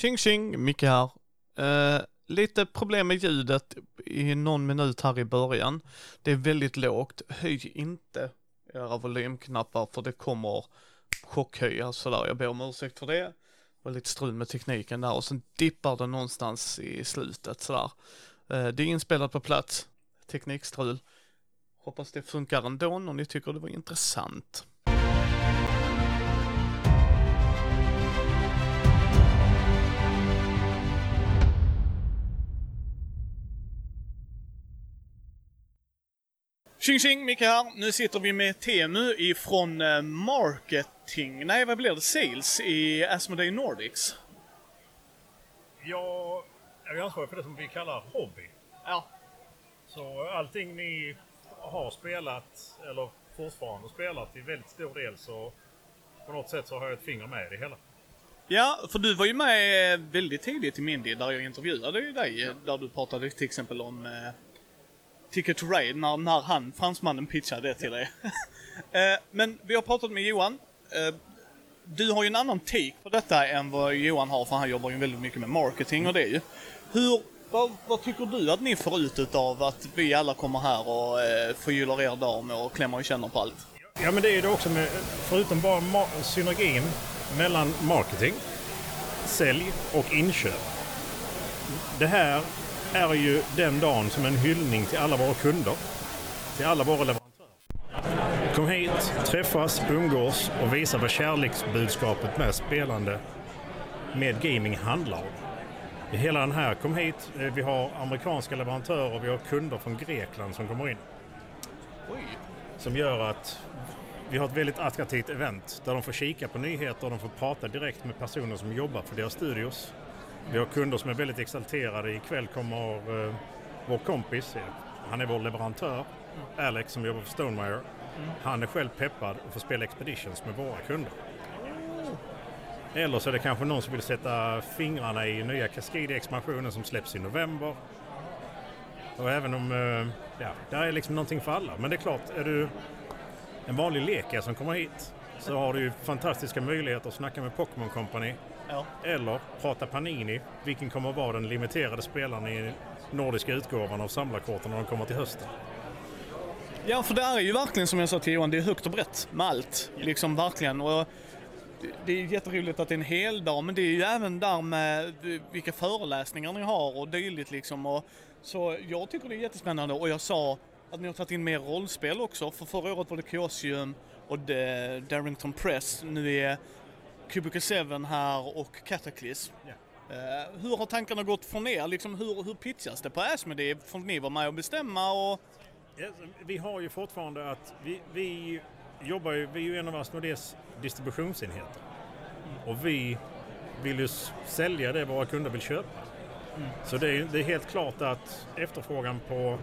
Tjing tjing, Micke här. Uh, lite problem med ljudet i någon minut här i början. Det är väldigt lågt. Höj inte era volymknappar för det kommer chockhöja sådär. Jag ber om ursäkt för det. Det var lite strul med tekniken där och sen dippar det någonstans i slutet sådär. Uh, det är inspelat på plats. Teknikstrul. Hoppas det funkar ändå om ni tycker det var intressant. Tjing tjing, Micke här. Nu sitter vi med Temu ifrån eh, Marketing, nej vad blir det, Sales i Asmodee Nordics. Jag är ansvarig för det som vi kallar hobby. Ja. Så allting ni har spelat, eller fortfarande spelat i väldigt stor del så på något sätt så har jag ett finger med i det hela. Ja, för du var ju med eh, väldigt tidigt i Mindy där jag intervjuade ju dig. eh, Där du pratade till exempel om Ticket to Raid när, när han, fransmannen, pitchade det till dig. Eh, men vi har pratat med Johan. Eh, du har ju en annan take på detta än vad Johan har för han jobbar ju väldigt mycket med marketing och det ju. Hur, vad, vad tycker du att ni får ut utav att vi alla kommer här och eh, er dag med och klämmer och känner på allt? Ja men det är ju det också med, förutom bara ma- synergin mellan marketing, sälj och inköp. Det här är ju den dagen som en hyllning till alla våra kunder. Till alla våra leverantörer. Kom hit, träffas, umgås och visa vad kärleksbudskapet med spelande med gaming handlar om. I hela den här, kom hit, eh, vi har amerikanska leverantörer och vi har kunder från Grekland som kommer in. Oj. Som gör att vi har ett väldigt attraktivt event där de får kika på nyheter och de får prata direkt med personer som jobbar för deras studios. Vi har kunder som är väldigt exalterade. Ikväll kommer eh, vår kompis, eh, han är vår leverantör, Alex som jobbar för Stonemire. Han är själv peppad att få spela Expeditions med våra kunder. Eller så är det kanske någon som vill sätta fingrarna i nya Cascadia-expansionen som släpps i november. Och även om, eh, ja, där är liksom någonting för alla. Men det är klart, är du en vanlig lekare som kommer hit så har du ju fantastiska möjligheter att snacka med Pokémon Company. Ja. Eller prata Panini, vilken kommer att vara den limiterade spelaren i nordiska utgåvan av samlarkorten när de kommer till hösten. Ja, för det är ju verkligen som jag sa till Johan, det är högt och brett med allt. Liksom verkligen. Och det- är jätteroligt att det är en hel dag, men det är ju även där med vilka föreläsningar ni har och dylikt liksom. Och, så jag tycker det är jättespännande och jag sa att ni har tagit in mer rollspel också. För förra året var det Chaosium och The Darrington Press. Nu är Cubicle 7 här och Cataclysm. Eh, hur har tankarna gått från er? Liksom, hur, hur pitchas det på Asmodee? Får ni vara med och bestämma? Och... Ja, Vi har ju fortfarande att vi, vi jobbar ju, vi är ju en av Asmodees distributionsenheter. Och vi vill ju sälja det våra kunder vill köpa. Så det är, det är helt klart att efterfrågan på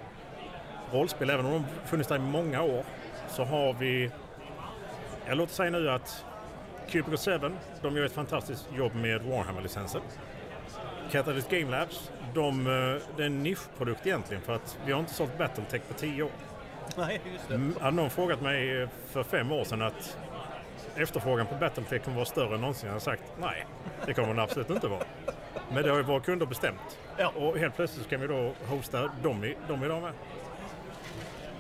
rollspel, även om de funnits där i många år, så har vi... Jag låter säga nu att Cubicle 7, de gör ett fantastiskt jobb med Warhammer-licensen. Catalyst Game Labs, de, eh, det är en nischprodukt egentligen för att vi har inte sålt Battletech på tio år. Nej, just det. Mm, Hade någon frågat mig eh, för fem år sedan att efterfrågan på Battletech kommer vara större än någonsin, jag hade sagt nej, det kommer den absolut inte vara. Men det har ju våra kunder bestämt. Ja. Och helt plötsligt kan vi då hosta dem, i, dem idag med.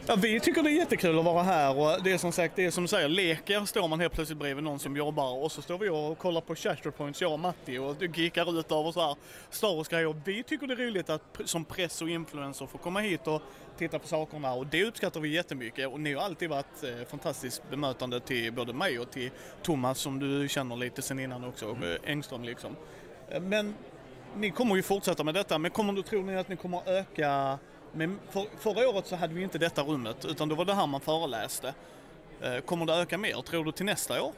Ja, vi tycker det är jättekul att vara här och det är som sagt, det är som du säger, leker står man helt plötsligt bredvid någon som jobbar och så står vi och kollar på Chester Points, jag och Matti och gickar ut av och så här Star Wars-grejer. Vi tycker det är roligt att som press och influencer få komma hit och titta på sakerna och det uppskattar vi jättemycket och ni har alltid varit eh, fantastiskt bemötande till både mig och till Thomas som du känner lite sen innan också, eh, Engström liksom. Eh, Men ni kommer ju fortsätta med detta, men kommer du, tror ni att ni kommer öka? Men för, förra året så hade vi inte detta rummet, utan då var det här man föreläste. Eh, Kommer det öka mer, tror du, till nästa år?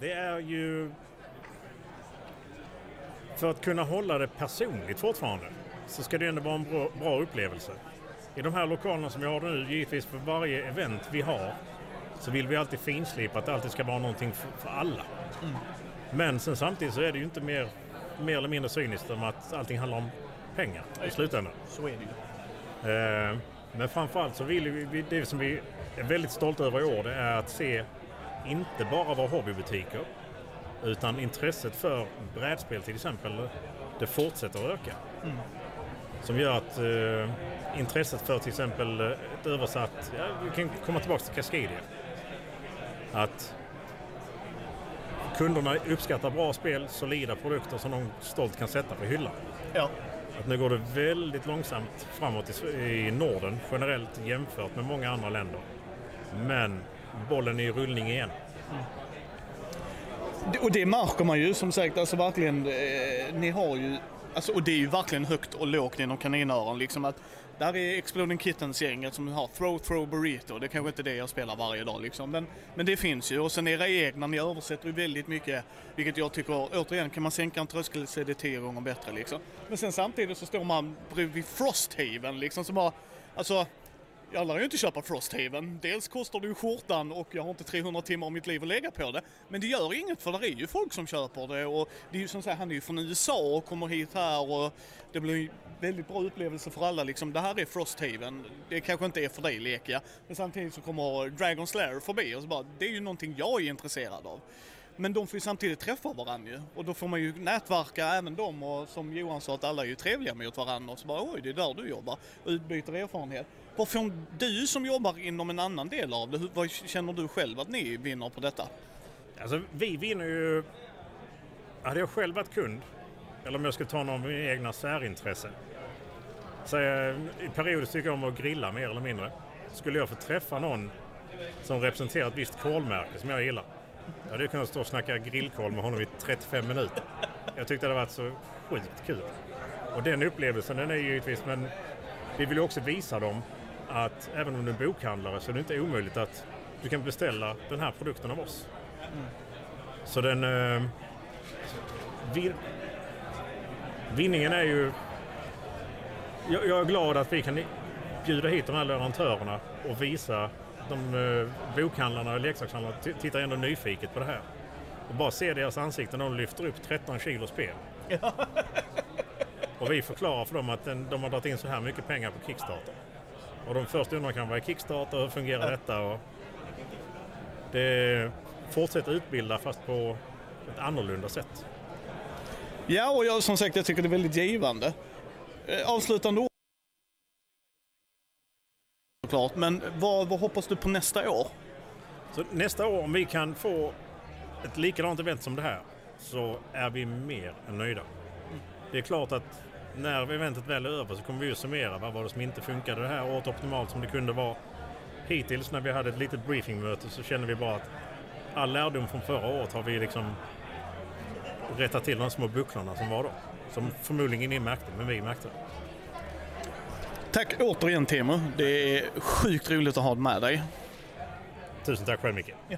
Det är ju... För att kunna hålla det personligt fortfarande så ska det ändå vara en bra, bra upplevelse. I de här lokalerna som vi har nu, givetvis för varje event vi har, så vill vi alltid finslipa att det alltid ska vara någonting för, för alla. Men sen samtidigt så är det ju inte mer, mer eller mindre cyniskt om att allting handlar om pengar i slutändan. Så är det ju. Eh, Men framförallt så vill vi, det som vi är väldigt stolta över i år, det är att se inte bara våra hobbybutiker, Utan intresset för brädspel till exempel, det fortsätter att öka. Mm. Som gör att eh, intresset för till exempel ett översatt, ja, vi kan komma tillbaka till Cascadia. Att kunderna uppskattar bra spel, solida produkter som de stolt kan sätta på hyllan. Ja. Att nu går det väldigt långsamt framåt i, i Norden generellt jämfört med många andra länder. Men bollen är i rullning igen. Mm. Och det märker man ju som sagt, alltså verkligen, eh, ni har ju, alltså, och det är ju verkligen högt och lågt inom kaninöron liksom att där är Exploding Kittens-gänget som har Throw Throw Burrito, det är kanske inte det jag spelar varje dag liksom, men, men det finns ju. Och sen era egna, ni översätter ju väldigt mycket, vilket jag tycker, återigen, kan man sänka en tröskel så är det tio gånger bättre liksom. Men sen samtidigt så står man bredvid Frosthaven liksom som har, alltså jag lär ju inte köpa Frosthaven. Dels kostar det ju skjortan och jag har inte 300 timmar av mitt liv att lägga på det. Men det gör inget för det är ju folk som köper det och det är ju som sagt, han är ju från USA och kommer hit här och det blir en väldigt bra upplevelse för alla liksom. Det här är Frosthaven. Det kanske inte är för dig Lekia. Men samtidigt så kommer Dragon Slayer förbi och så bara, det är ju någonting jag är intresserad av. Men de får ju samtidigt träffa varandra ju. Och då får man ju nätverka även dem och som Johan sa att alla är ju trevliga mot varandra och så bara oj det är där du jobbar och utbyter erfarenhet. Vad får du som jobbar inom en annan del av det, vad känner du själv att ni vinner på detta? Alltså vi vinner ju... Hade jag själv varit kund, eller om jag skulle ta någon av mina egna särintresse. Så jag, I perioder tycker jag om att grilla mer eller mindre. Skulle jag få träffa någon som representerar ett visst kolmärke som jag gillar. Jag hade kunnat stå och snacka grillkol med honom i 35 minuter. Jag tyckte det hade varit så sjukt kul. Och den upplevelsen den är ju givetvis, men vi vill ju också visa dem att även om du är bokhandlare så är det inte omöjligt att du kan beställa den här produkten av oss. Så den... Eh, vi, vinningen är ju... Jag, jag är glad att vi kan bjuda hit de här leverantörerna och visa de eh, bokhandlarna och leksakshandlarna tittar ändå nyfiket på det här. Och bara se deras ansikten när de lyfter upp 13 kilo spel. Och vi förklarar för dem att den, de har dragit in så här mycket pengar på Kickstarter. Och de först undrar kan vad är Kickstarter, hur fungerar detta? Och det fortsätter utbilda fast på ett annorlunda sätt. Ja, och jag, som sagt jag tycker det är väldigt givande. Eh, avslutande ord. Såklart, men vad, vad hoppas du på nästa år? Så nästa år om vi kan få ett likadant event som det här så är vi mer än nöjda. Det är klart att när eventet väl är över så kommer vi ju summera vad var det som inte funkade det här året optimalt som det kunde vara. Hittills när vi hade ett litet briefingmöte så känner vi bara att all lärdom från förra året har vi liksom rättat till de små bucklorna som var då. Som förmodligen ni märkte, men vi märkte det. Tack återigen Timo, det är sjukt roligt att ha dig med dig. Tusen tack själv Micke. Ja.